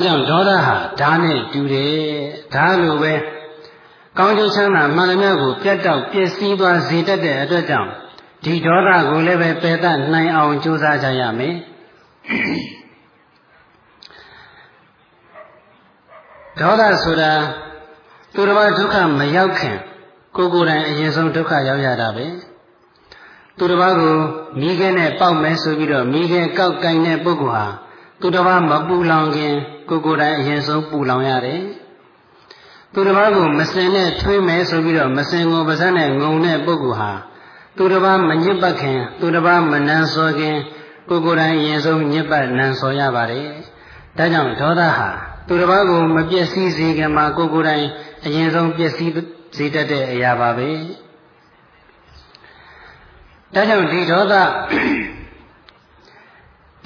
ကြောင့်ဒေါသဟာဓာနဲ့တူတယ်ဓာလိုပဲကောင်းကျိုးချမ်းသာမှန်သမျှကိုပြတ်တောက်ပျက်စီးသွားစေတတ်တဲ့အတွက်ကြောင့်ဒီဒေါသကိုလည်းပဲပယ်တတ်နိုင်အောင်ကြိုးစားကြရမယ်ဒေါသဆိုတာသူတစ်ပါးဒုက္ခမရောက်ခင်ကိုကိုယ်တိုင်အရင်ဆုံးဒုက္ခရောက်ရတာပဲသူတစ်ပါးကိုမိခဲနဲ့ပေါက်မယ်ဆိုပြီးတော့မိခဲကောက်ကင်တဲ့ပုဂ္ဂိုလ်ဟာ သူတစ်ပါးမပူလောင်ခင်ကိုကိုယ်တိုင်အရင်ဆုံးပူလောင်ရတယ်သူတစ်ပါးကိုမစင်နဲ့ထွေးမယ်ဆိုပြီးတော့မစင်ကိုပါးစပ်နဲ့ငုံတဲ့ပုဂ္ဂိုလ်ဟာသူတစ်ပါးမညစ်ပတ်ခင်သူတစ်ပါးမနန်းစောခင်ကိုကိုယ်တိုင်အရင်ဆုံးညစ်ပတ်နန်းစောရပါတယ်ဒါကြောင့်ဒေါသဟာသူတစ်ပါးကိုမပျက်စီးစေခင်မှာကိုကိုယ်တိုင်အရင်ဆုံးပျက်စီးစေတတ်တဲ့အရာပါပဲဒါကြောင့်ဒီဒေါသ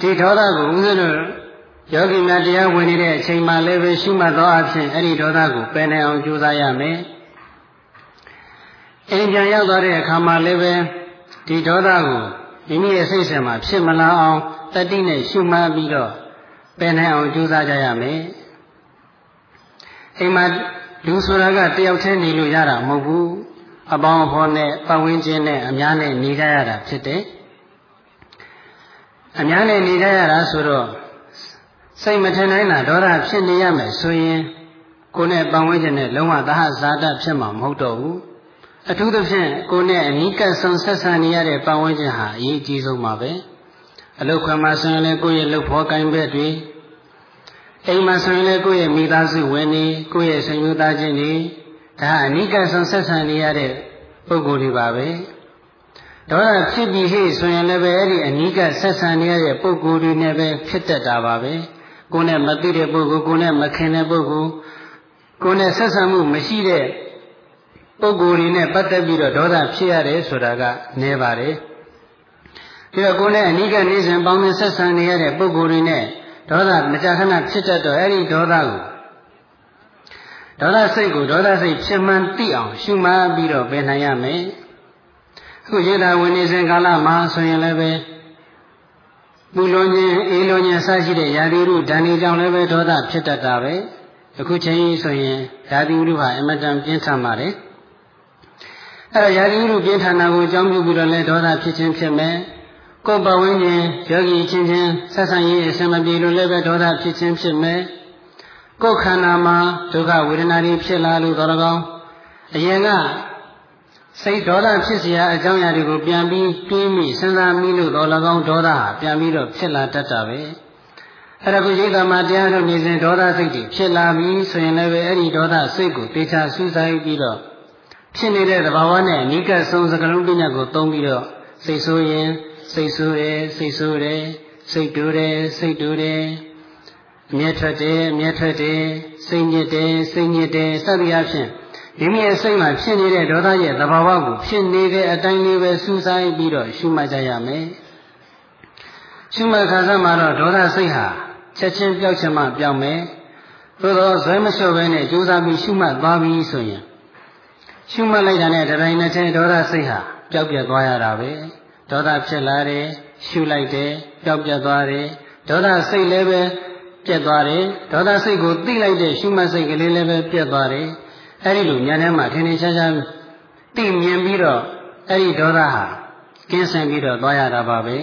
ဒီဒေါသကိုဦးဇင်းတို့ယောဂီများတရားဝင်နေတဲ့အချိန်မှလည်းပဲရှုမှတ်သောအဖြစ်အဲ့ဒီဒေါသကိုပယ်နိုင်အောင်ကြိုးစားရမယ်။အိမ်ပြန်ရောက်သွားတဲ့အခါမှလည်းပဲဒီဒေါသကိုမိမိရဲ့စိတ်ဆင်မှာဖြစ်မလာအောင်တတိနဲ့ရှုမှတ်ပြီးတော့ပယ်နိုင်အောင်ကြိုးစားကြရမယ်။အိမ်မှာလူဆိုတာကတယောက်တည်းနေလို့ရတာမဟုတ်ဘူး။အပေါင်းအဖော်နဲ့ပတ်ဝန်းကျင်နဲ့အများနဲ့နေကြရတာဖြစ်တယ်။ အများနဲ့နေကြရတာဆိုတော့စိတ်မထင်နိုင်တာဒေါသဖြစ်နေရမယ်ဆိုရင်ကိုယ်နဲ့ပတ်ဝန်းကျင်နဲ့လုံးဝသဟဇာတဖြစ်မှာမဟုတ်တော့ဘူးအထူးသဖြင့်ကိုယ်နဲ့အနီးကပ်ဆုံးဆက်ဆံနေရတဲ့ပတ်ဝန်းကျင်ဟာအရေးကြီးဆုံးပါပဲအလုခွန်မှာဆိုရင်လည်းကိုယ့်ရဲ့လှုပ်ဖော်ကိုင်ဘက်တွေအိမ်မှာဆိုရင်လည်းကိုယ့်ရဲ့မိသားစုဝင်နေကိုယ့်ရဲ့ဆွေမျိုးသားချင်းတွေဒါအနိကဆုံးဆက်ဆံနေရတဲ့ပုဂ္ဂိုလ်တွေပါပဲ ဒေါသဖြစ်ပြီးဟိဆိုရင်လည်းပဲအဲ့ဒီအနိကဆက်ဆံနေရတဲ့ပုဂ္ဂိုလ်တွေနဲ့ပဲဖြစ်တတ်တာပါပဲကိုယ်နဲ့မသိတဲ့ပုဂ္ဂိုလ်ကိုယ်နဲ့မခင်တဲ့ပုဂ္ဂိုလ်ကိုယ်နဲ့ဆက်ဆံမှုမရှိတဲ့ပုဂ္ဂိုလ်တွေနဲ့ပတ်သက်ပြီးတော့ဒေါသဖြစ်ရတယ်ဆိုတာကနည်းပါတယ်ဒီတော့ကိုယ်နဲ့အနိကနေစဉ်ပေါင်းနဲ့ဆက်ဆံနေရတဲ့ပုဂ္ဂိုလ်တွေနဲ့ဒေါသမကြာခဏဖြစ်တတ်တော့အဲ့ဒီဒေါသကိုဒေါသစိတ်ကိုဒေါသစိတ်ဖြစ်မှန်သိအောင်ရှုမှတ်ပြီးတော့ပယ်နိုင်ရမယ်အ ခုရေတာဝင်နေစဉ်ကာလမှာဆိုရင်လည်းပဲပူလွန်ခြင်းအေးလွန်ခြင်းစရှိတဲ့ယာတိရုဓာဏီကြောင့်လည်းပဲဒေါသဖြစ်တတ်တာပဲအခုချိန်ကြီးဆိုရင်ယာတိရုဟာအမတန်ပြင်းထန်ပါတယ်အဲတော့ယာတိရုပြင်းထန်တာကိုအကြောင်းပြုပြီးတော့လည်းဒေါသဖြစ်ခြင်းဖြစ်မယ်ကိုယ်ပဝင်းခြင်းယောဂီချင်းချင်းဆက်ဆံရေးအစမပြေလို့လည်းပဲဒေါသဖြစ်ခြင်းဖြစ်မယ်ကိုယ်ခန္ဓာမှာဒုက္ခဝေဒနာတွေဖြစ်လာလို့တော်တော်အရင်က စိတ်ဒေါသဖြစ်เสียအကြောင်းအရာတွေကိုပြန်ပြီးတွေးမိစဉ်းစားမိလို့တော့၎င်းဒေါသဟာပြန်ပြီးတော့ဖြစ်လာတတ်တာပဲအဲ့ဒါကိုရိတ်တာမှာတရားထုတ်နေစဉ်ဒေါသစိတ်တွေဖြစ်လာပြီဆိုရင်လည်းအဲ့ဒီဒေါသစိတ်ကိုတေချာစူးစိုက်ပြီးတော့ဖြစ်နေတဲ့သဘာဝနဲ့အနိကဆုံးစကလုံးပညာကိုသုံးပြီးတော့စိတ်ဆိုးရင်စိတ်ဆိုးတယ်စိတ်ဆိုးတယ်စိတ်တူတယ်စိတ်တူတယ်အမျက်ထွက်တယ်အမျက်ထွက်တယ်စိတ်ညစ်တယ်စိတ်ညစ်တယ်စသည်အဖြစ် မိမိရဲ့စိတ်မှာဖြစ်နေတဲ့ဒေါသရဲ့သဘာဝကိုဖြစ်နေတဲ့အတိုင်းလေးပဲစူးစိုက်ပြီးတော့ရှုမှတ်ကြရမယ်။ရှုမှတ်ခါစားမှာတော့ဒေါသစိတ်ဟာချက်ချင်းပျောက်ချင်မှပျောက်မယ်။သို့သောဇွဲမလျှော့ဘဲနဲ့ကြိုးစားပြီးရှုမှတ်သွားပြီဆိုရင်ရှုမှတ်လိုက်တာနဲ့တတိုင်းနဲ့ချင်းဒေါသစိတ်ဟာပျောက်ပြတ်သွားရတာပဲ။ဒေါသဖြစ်လာတယ်ရှုလိုက်တယ်ပျောက်ပြတ်သွားတယ်ဒေါသစိတ်လည်းပဲပြတ်သွားတယ်ဒေါသစိတ်ကိုသိလိုက်တဲ့ရှုမှတ်စိတ်ကလေးလည်းပဲပြတ်သွားတယ် အဲ့ဒီလိုဉာဏ်ထဲမှာထင်ထင်ရှားရှားသိမြင်ပြီးတော့အဲ့ဒီဒေါသဟာကင်းစင်ပြီးတော့သွားရတာပါပဲ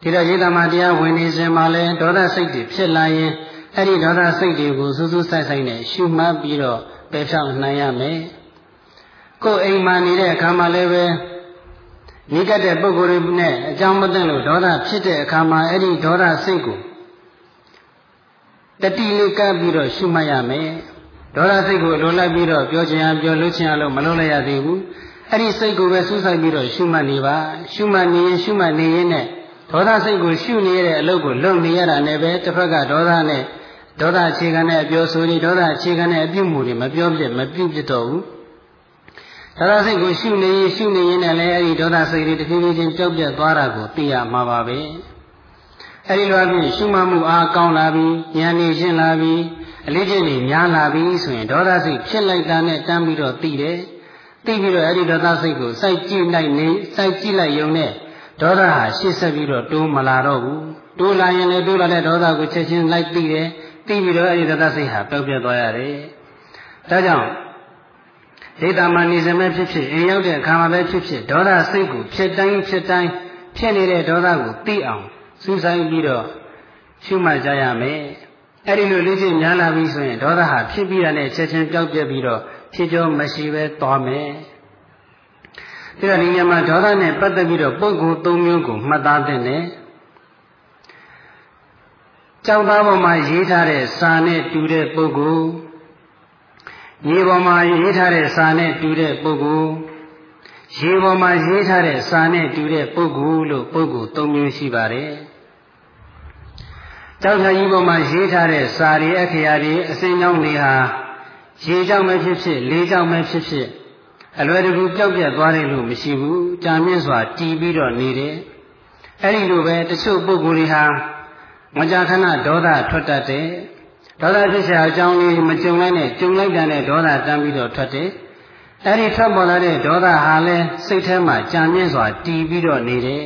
ဒီတော့ယေတမတရားဝင်နေစဉ်မှာလဲဒေါသစိတ်တွေဖြစ်လာရင်အဲ့ဒီဒေါသစိတ်တွေကိုစူးစူးဆိုင်ဆိုင်နဲ့ရှုမှတ်ပြီးတော့ပယ်ဖြောက်နိုင်ရမယ်ကိုယ်အိမ်မှာနေတဲ့အခါမှာလည်းပဲနိကတဲ့ပုဂ္ဂိုလ်တွေနဲ့အကြောင်းမသိလို့ဒေါသဖြစ်တဲ့အခါမှာအဲ့ဒီဒေါသစိတ်ကိုတတိလေးကပ်ပြီးတော့ရှုမှတ်ရမယ် ဒေါသစိတ်ကိုလိုလိုက်ပြီးတော့ပြောချင်အောင်ပြောလို့ချင်အောင်လို့မလုပ်လိုက်ရသေးဘူးအဲ့ဒီစိတ်ကိုပဲစူးစိုက်ပြီးတော့ရှုမှတ်နေပါရှုမှတ်နေရင်ရှုမှတ်နေရင်နဲ့ဒေါသစိတ်ကိုရှုနေရတဲ့အလုပ်ကိုလုပ်နေရတာနဲ့ပဲတစ်ဖက်ကဒေါသနဲ့ဒေါသအခြေခံတဲ့အပြောဆိုတွေဒေါသအခြေခံတဲ့အပြုမှုတွေမပြောပြမပြုပြတော့ဘူးဒေါသစိတ်ကိုရှုနေရင်ရှုနေရင်လည်းအဲ့ဒီဒေါသစိတ်တွေတစ်ဖြည်းဖြည်းချင်းကြောက်ပြတ်သွားတာကိုသိရမှာပါပဲအဲ့ဒီလိုအပြင်ရှုမှတ်မှုအားကောင်းလာပြီဉာဏ်နေရှင်းလာပြီ အလေးချင်းတွေများလာပြီဆိုရင်ဒေါသစိတ်ဖြစ်လိုက်တာနဲ့တန်းပြီးတော့သိတယ်သိပြီးတော့အဲ့ဒီဒေါသစိတ်ကိုစိုက်ကြည့်လိုက်နေစိုက်ကြည့်လိုက်ရုံနဲ့ဒေါသဟာရှေ့ဆက်ပြီးတော့တိုးမလာတော့ဘူးတိုးလာရင်လည်းတိုးလာတဲ့ဒေါသကိုချက်ချင်းလိုက်သိတယ်သိပြီးတော့အဲဒီဒေါသစိတ်ဟာပျောက်ပြတ်သွားရတယ်ဒါကြောင့်ဒိဋ္ဌာမနေစမဲ့ဖြစ်ဖြစ်အိမ်ရောက်တဲ့အခါမှာပဲဖြစ်ဖြစ်ဒေါသစိတ်ကိုဖြစ်တိုင်းဖြစ်တိုင်းဖြစ်နေတဲ့ဒေါသကိုသိအောင်စူးစိုင်းပြီးတော့ရှုမှတ်ကြရမယ် အဲ့ဒီလိုလေ့ကျင့်များလာပြီဆိုရင်ဒေါသဟာဖြစ်ပြီးတာနဲ့ချက်ချင်းပျောက်ပြက်ပြီးတော့ဖြစ်ကြောမရှိပဲသွားမယ်။ဒါဒီညမှာဒေါသနဲ့ပတ်သက်ပြီးတော့ပုဂ္ဂိုလ်၃မျိုးကိုမှတ်သားသင့်တယ်။ကြောက်သားပေါ်မှာရေးထားတဲ့စာနဲ့တူတဲ့ပုဂ္ဂိုလ်ရေပေါ်မှာရေးထားတဲ့စာနဲ့တူတဲ့ပုဂ္ဂိုလ်ရေပေါ်မှာရေးထားတဲ့စာနဲ့တူတဲ့ပုဂ္ဂိုလ်လို့ပုဂ္ဂိုလ်၃မျိုးရှိပါတယ်။ ကြောက်ဖြာကြီးပေါ်မှာရေးထားတဲ့စာရီအခရာတွေအစင်းကြောင်းတွေဟာရေကြောင့်ပဲဖြစ်ဖြစ်လေကြောင့်ပဲဖြစ်ဖြစ်အလွယ်တကူပျောက်ပြတ်သွားတယ်လို့မရှိဘူးကြာမြင့်စွာတည်ပြီးတော့နေတယ်အဲ့ဒီလိုပဲတချို့ပုဂ္ဂိုလ်တွေဟာမကြာခဏဒေါသထွက်တတ်တယ်ဒေါသဖြစ်ရှာအကြောင်းလေးမကြုံလိုက်နဲ့ကြုံလိုက်တဲ့နဲ့ဒေါသတန်းပြီးတော့ထွက်တယ်အဲ့ဒီထွက်ပေါ်လာတဲ့ဒေါသဟာလည်းစိတ်ထဲမှာကြာမြင့်စွာတည်ပြီးတော့နေတယ်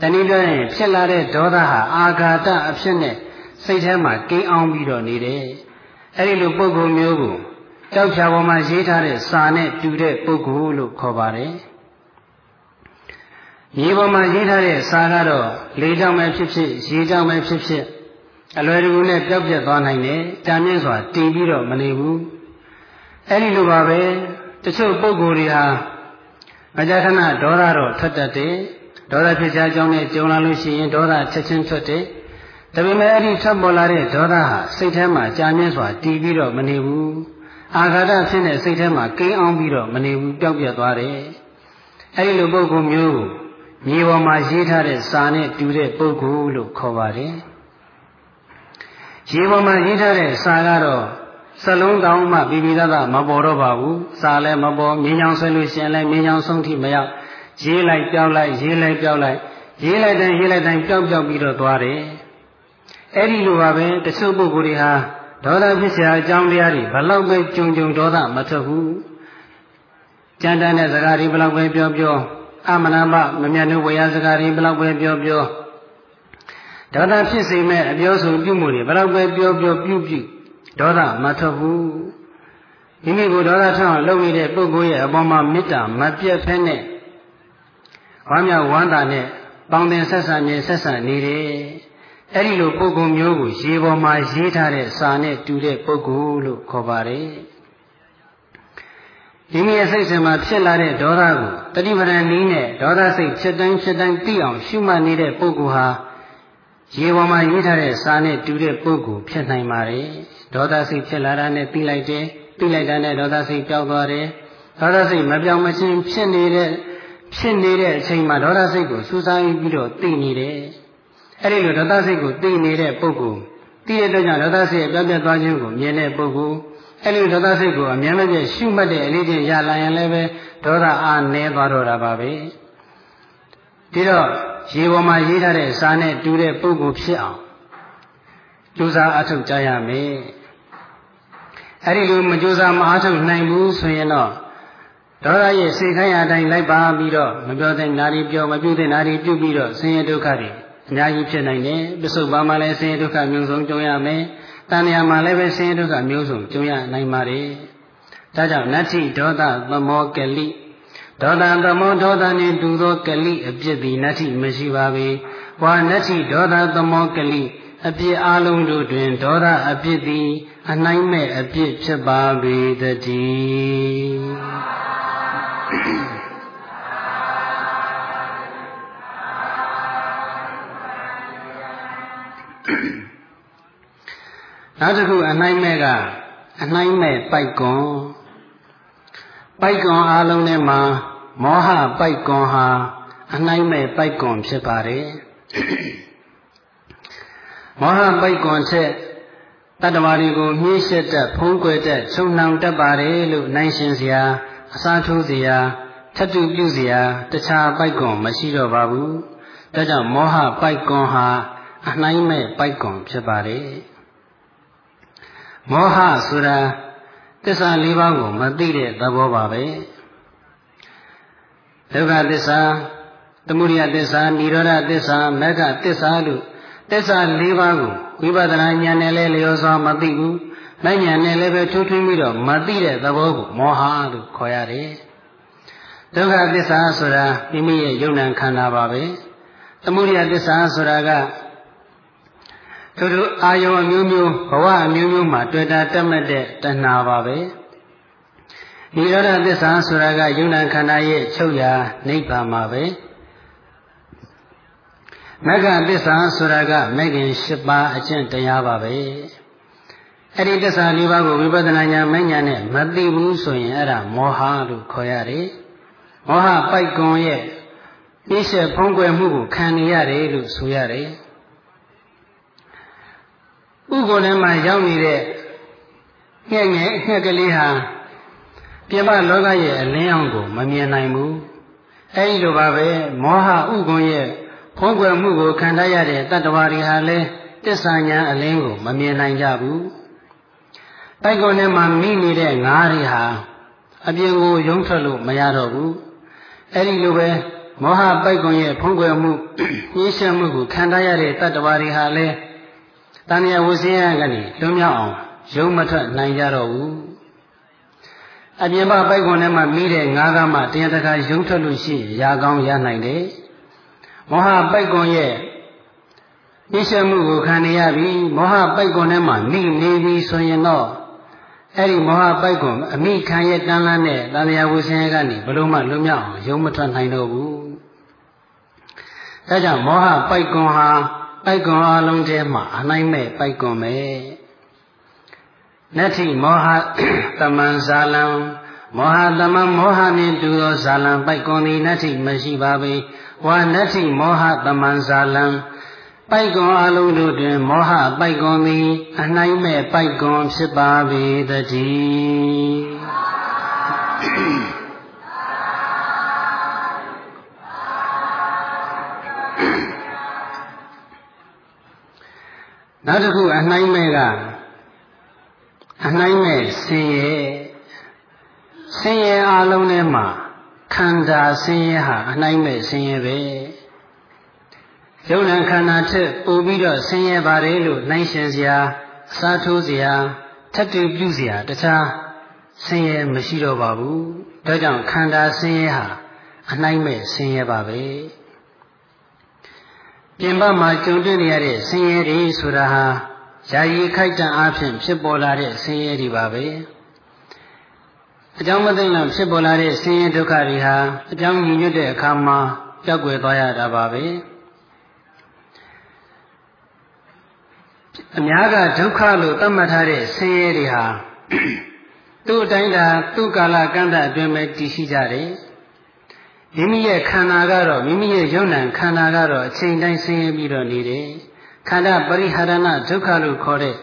တနည်းပြောရင်ဖြစ်လာတဲ့ဒေါသဟာအာဃာတအဖြစ်နဲ့စိတ်ထဲမှာကိန်းအောင်ပြီးတော့နေတယ်အဲ့ဒီလိုပုဂ္ဂိုလ်မျိုးကိုကြောက်ဖြာပေါ်မှာရေးထားတဲ့စာနဲ့တူတဲ့ပုဂ္ဂိုလ်လို့ခေါ်ပါတယ်ရေပေါ်မှာရေးထားတဲ့စာကတော့လေကြောင့်ပဲဖြစ်ဖြစ်ရေကြောင့်ပဲဖြစ်ဖြစ်အလွယ်တကူနဲ့ပျောက်ပြက်သွားနိုင်တယ်။ကြာမြင့်စွာတည်ပြီးတော့မနေဘူး။အဲဒီလိုပါပဲတချို့ပုဂ္ဂိုလ်တွေဟာမကြာခဏဒေါသတော့ထွက်တတ်တယ်။ ဒေါသဖြစ်ကြကြောင်းနဲ့ကြုံလာလို့ရှိရင်ဒေါသချက်ချင်းထွက်တယ်။ဒါပေမဲ့အဲ့ဒီထွက်ပေါ်လာတဲ့ဒေါသဟာစိတ်ထဲမှာကြာမြင့်စွာတည်ပြီးတော့မနေဘူး။အာဃာတဖြစ်တဲ့စိတ်ထဲမှာကိန်းအောင်ပြီးတော့မနေဘူးပျောက်ပြက်သွားတယ်။အဲဒီလိုပုဂ္ဂိုလ်မျိုးကိုမြေပေါ်မှာရေးထားတဲ့စာနဲ့တူတဲ့ပုဂ္ဂိုလ်လို့ခေါ်ပါတယ်။ရေပေါ်မှာရေးထားတဲ့စာကတော့စလုံးတောင်းမှပြပြသားသားမပေါ်တော့ပါဘူး။စာလည်းမပေါ်မြင်းချောင်းဆွဲလို့ရှင်လည်းမြင်းချောင်းဆုံးထိမရောက် ရေးလိုက်ပြောင်းလိုက်ရေးလိုက်ပြောင်းလိုက်ရေးလိုက်တိုင်းရေးလိုက်တိုင်းပျောက်ပျောက်ပြီးတော့သွားတယ်။အဲ့ဒီလိုပါပဲတချို့ပုဂ္ဂိုလ်တွေဟာဒေါသဖြစ်เสียအကြောင်းတရားတွေဘလောက်ပဲကြုံကြုံဒေါသမထွက်ဘူး။ကြမ်းတမ်းတဲ့စကားတွေဘလောက်ပဲပြောပြောအမနာမမမြတ်နုဝေယစကားတွေဘလောက်ပဲပြောပြောဒေါသဖြစ်စေမဲ့အပြောဆိုပြုမှုတွေဘလောက်ပဲပြောပြောပြုပြုဒေါသမထွက်ဘူးမိမိကိုဒေါသထောင်လုပ်နေတဲ့ပုဂ္ဂိုလ်ရဲ့အပေါ်မှာမေတ္တာမပြတ်ဖက်နဲ့ ဝမ်းမြောက်ဝမ်းသာနဲ့ပေါင်းတင်ဆက်ဆံနေဆက်ဆံနေတယ်အဲ့ဒီလိုပုဂ္ဂိုလ်မျိုးကိုရေပေါ်မှာရေးထားတဲ့စာနဲ့တူတဲ့ပုဂ္ဂိုလ်လို့ခေါ်ပါတယ်ဒီမိရဲ့စိတ်ထဲမှာဖြစ်လာတဲ့ဒေါသကိုတတိပဒံနည်းနဲ့ဒေါသစိတ်ဖြစ်တိုင်းဖြစ်တိုင်းသိအောင်ရှုမှတ်နေတဲ့ပုဂ္ဂိုလ်ဟာရေပေါ်မှာရေးထားတဲ့စာနဲ့တူတဲ့ပုဂ္ဂိုလ်ဖြစ်နိုင်ပါတယ်ဒေါသစိတ်ဖြစ်လာတာနဲ့ပြီးလိုက်တယ်ပြီးလိုက်တာနဲ့ဒေါသစိတ်ပျောက်သွားတယ်ဒေါသစိတ်မပြောင်းမချင်းဖြစ်နေတဲ့ ဖြစ်နေတဲ့အချိန်မှာဒေါသစိတ်ကိုစူးစိုင်းပြီးတော့သိနေတယ်အဲ့ဒီလိုဒေါသစိတ်ကိုသိနေတဲ့ပုဂ္ဂိုလ်သိရတဲ့ကြောင့်ဒေါသစိတ်ပြောင်းပြတ်သွားခြင်းကိုမြင်တဲ့ပုဂ္ဂိုလ်အဲ့ဒီဒေါသစိတ်ကိုအမြဲမပြည့်ရှုမှတ်တဲ့အလေးချင်းရလာရင်လည်းပဲဒေါသအားနည်းသွားတော့တာပါပဲဒီတော့ရေပေါ်မှာရေးထားတဲ့စာနဲ့တူတဲ့ပုဂ္ဂိုလ်ဖြစ်အောင်ကြိုးစားအထောက်ကြရမယ်အဲ့ဒီလိုမကြိုးစားမအားထုတ်နိုင်ဘူးဆိုရင်တော့ ဒေါသရဲ့စိတ်ခိုင်းအတိုင်းလိုက်ပါပြီးတော့မပြောတဲ့နာရီပြောမပြုတဲ့နာရီပြုပြီးတော့ဆင်းရဲဒုက္ခတွေအများကြီးဖြစ်နိုင်တယ်ပစ္စုပန်မှာလည်းဆင်းရဲဒုက္ခမျိုးစုံကြုံရမယ်တဏှာမှာလည်းပဲဆင်းရဲဒုက္ခမျိုးစုံကြုံရနိုင်ပါတယ်ဒါကြောင့်နတ္ထိဒေါသသမောကလိဒေါသသမောဒေါသနှင့်တူသောကလိအပြစ်သည်နတ္ထိမရှိပါပေဝါနတ္ထိဒေါသသမောကလိအပြစ်အလုံးတို့တွင်ဒေါသအပြစ်သည် အနိုင်မဲ့အပြစ်ဖြစ်ပါပေတည်း နောက်တစ်ခုအနိုင်မဲ့ကအနိုင်မဲ့ပိုက်ကွန်ပိုက်ကွန်အားလုံးထဲမှာမောဟပိုက်ကွန်ဟာအနိုင်မဲ့ပိုက်ကွန်ဖြစ်ပါတယ်မောဟပိုက်ကွန်ချက်တတ္တဝါတွေကိုမြှိရှက်တတ်ဖုံးကွယ်တတ်ချုံနှောင်တတ်ပါတယ်လို့နိုင်ရှင်စရာ အစားထိုးစရာထတ်တူပြုစရာတခြားပိုက်ကွန်မရှိတော့ပါဘူးဒါကြောင့်မောဟပိုက်ကွန်ဟာအနိုင်မဲ့ပိုက်ကွန်ဖြစ်ပါတယ်မောဟဆိုတာသစ္စာလေးပါးကိုမသိတဲ့သဘောပါပဲဒုက္ခသစ္စာသမုဒယသစ္စာនិရောဓသစ္စာမဂ္ဂသစ္စာလို့သစ္စာ၄ပါးကိုဝိပဿနာဉာဏ်နဲ့လည်းလျော်စွာမသိဘူး။ မဉာဏ်နဲ့လည်းပဲထွထွင်းပြီးတော့မသိတဲ့သဘောကိုမောဟလို့ခေါ်ရတယ်။ဒုက္ခသစ္စာဆိုတာမိမိရဲ့ယုံ nant ခန္ဓာပါပဲ။သမုဒယသစ္စာဆိုတာကတို့တို့အာယုံအမျိုးမျိုးဘဝအမျိုးမျိုးမှာတွေ့တာတက်မဲ့တဲ့တဏှာပါပဲ။ဒီရောဓသစ္စာဆိုတာကယုံ nant ခန္ဓာရဲ့ချုပ်ရာနိဗ္ဗာန်မှာပဲ။မဂ္ဂသစ္စာဆိုတာကမဂ္ဂင်၈ပါးအကျင့်တရားပါပဲ အဲ့ဒီသစ္စာ၄ပါးကိုဝိပဿနာဉာဏ်မဉာဏ်နဲ့မသိဘူးဆိုရင်အဲ့ဒါမောဟလို့ခေါ်ရတယ်မောဟပိုက်ကွန်ရဲ့ပြည့်စုံဖုံးကွယ်မှုကိုခံနေရတယ်လို့ဆိုရတယ်ဥက္ကိုယ်ထဲမှာရောက်နေတဲ့ငှက်ငယ်ငှက်ကလေးဟာပြမလောကရဲ့အလင်းအောင်ကို မမြင်နိုင်ဘူးအဲဒီလိုပါပဲမောဟဥက္ကိုယ်ရဲ့ဖုံးကွယ်မှုကိုခံတတ်ရတဲ့တတ္တဝါတွေဟာလည်းတစ္ဆာညာအလင်းကို မမြင်နိုင်ကြဘူး။ တိုက်ကုန်ထဲမှာမိနေတဲ့ငါးတွေဟာအပြင်ကိုယုံထွက်လို့မရတော့ဘူး။အဲဒီလိုပဲမောဟပိုက်ကွန်ရဲ့ဖုံးကွယ်မှုညှိရှက်မှုကိုခံတတ်ရတဲ့တတ္တဝါတွေဟာလည်းတဏှာဝဆင်းရဲကနေလွတ်မြောက်အောင်ယုံမထွက်နိုင်ကြတော့ဘူး။အပြင်ဘပိုက်ကွန်ထဲမှာမိတဲ့ငါးကားမှတရားတကာယုံထွက်လို့ရှိရင်ရာကောင်းရနိုင်တယ်။မောဟပိုက်ကွန်ရဲ့နှိစ္စမှုကိုခံနေရပြီမောဟပိုက်ကွန်ထဲမှာမိနေပြီဆိုရင်တော့ အဲ့ဒီမောဟပိုက်ကွန်အမိခံရဲ့တန်လန်းနဲ့တန်လျာဝဆင်းရဲကနေဘလို့မှလွတ်မြောက်အောင်ရုံမထွက်နိုင်တော့ဘူးဒါကြောင့်မောဟပိုက်ကွန်ဟာပိုက်ကွန်အလုံးထဲမှာအနိုင်မဲ့ပိုက်ကွန်ပဲနတ္ထိမောဟတမန်ဇာလံမောဟတမန်မောဟနှင့်တူသောဇာလံပိုက်ကွန်သည်နတ္ထိမရှိပါပေဝါနတ္ထိမောဟတမန်ဇာလံ ပိုက်ကွန်အလုံးတို့တွင်မောဟပိုက်ကွန်သည်အနိုင်မဲ့ပိုက်ကွန်ဖြစ်ပါပေတည်းနောက်တစ်ခုအနိုင်မဲ့ကအနိုင်မဲ့ဆင်းရဲဆင်းရဲအလုံးထဲမှာခန္ဓာဆင်းရဲဟာအနိုင်မဲ့ဆင်းရဲပဲ ယုံ nant ခန္ဓာထက်ပိုပြီးတော့ဆင်းရဲပါတယ်လို့နိုင်ရှင်စရာအစားထိုးစရာထက်တူပြုစရာတခြားဆင်းရဲမရှိတော့ပါဘူးဒါကြောင့်ခန္ဓာဆင်းရဲဟာအနိုင်မဲ့ဆင်းရဲပါပဲပြင်ပမှာကြုံတွေ့နေရတဲ့ဆင်းရဲတွေဆိုတာဟာယာယီခိုက်တန်အားဖြင့်ဖြစ်ပေါ်လာတဲ့ဆင်းရဲတွေပါပဲ။အကြောင်းမသိလို့ဖြစ်ပေါ်လာတဲ့ဆင်းရဲဒုက္ခတွေဟာအကြောင်းညီညွတ်တဲ့အခါမှာကြောက်ွယ်သွားရတာပါပဲ အများကဒုက္ခလို့သတ်မှတ်ထားတဲ့ဆင်းရဲတွေဟာသူ့အတိုင်းသာသူ့ကာလကန့်တအတွင်းပဲတည်ရှိကြတယ်မိမိရဲ့ခန္ဓာကတော့မိမိရဲ့ယုံ nant ခန္ဓာကတော့အချိန်တိုင်းဆင်းရဲပြီးတော့နေတယ်ခန္ဓာပရိဟာရဏဒုက္ခလို့ခေါ်တဲ့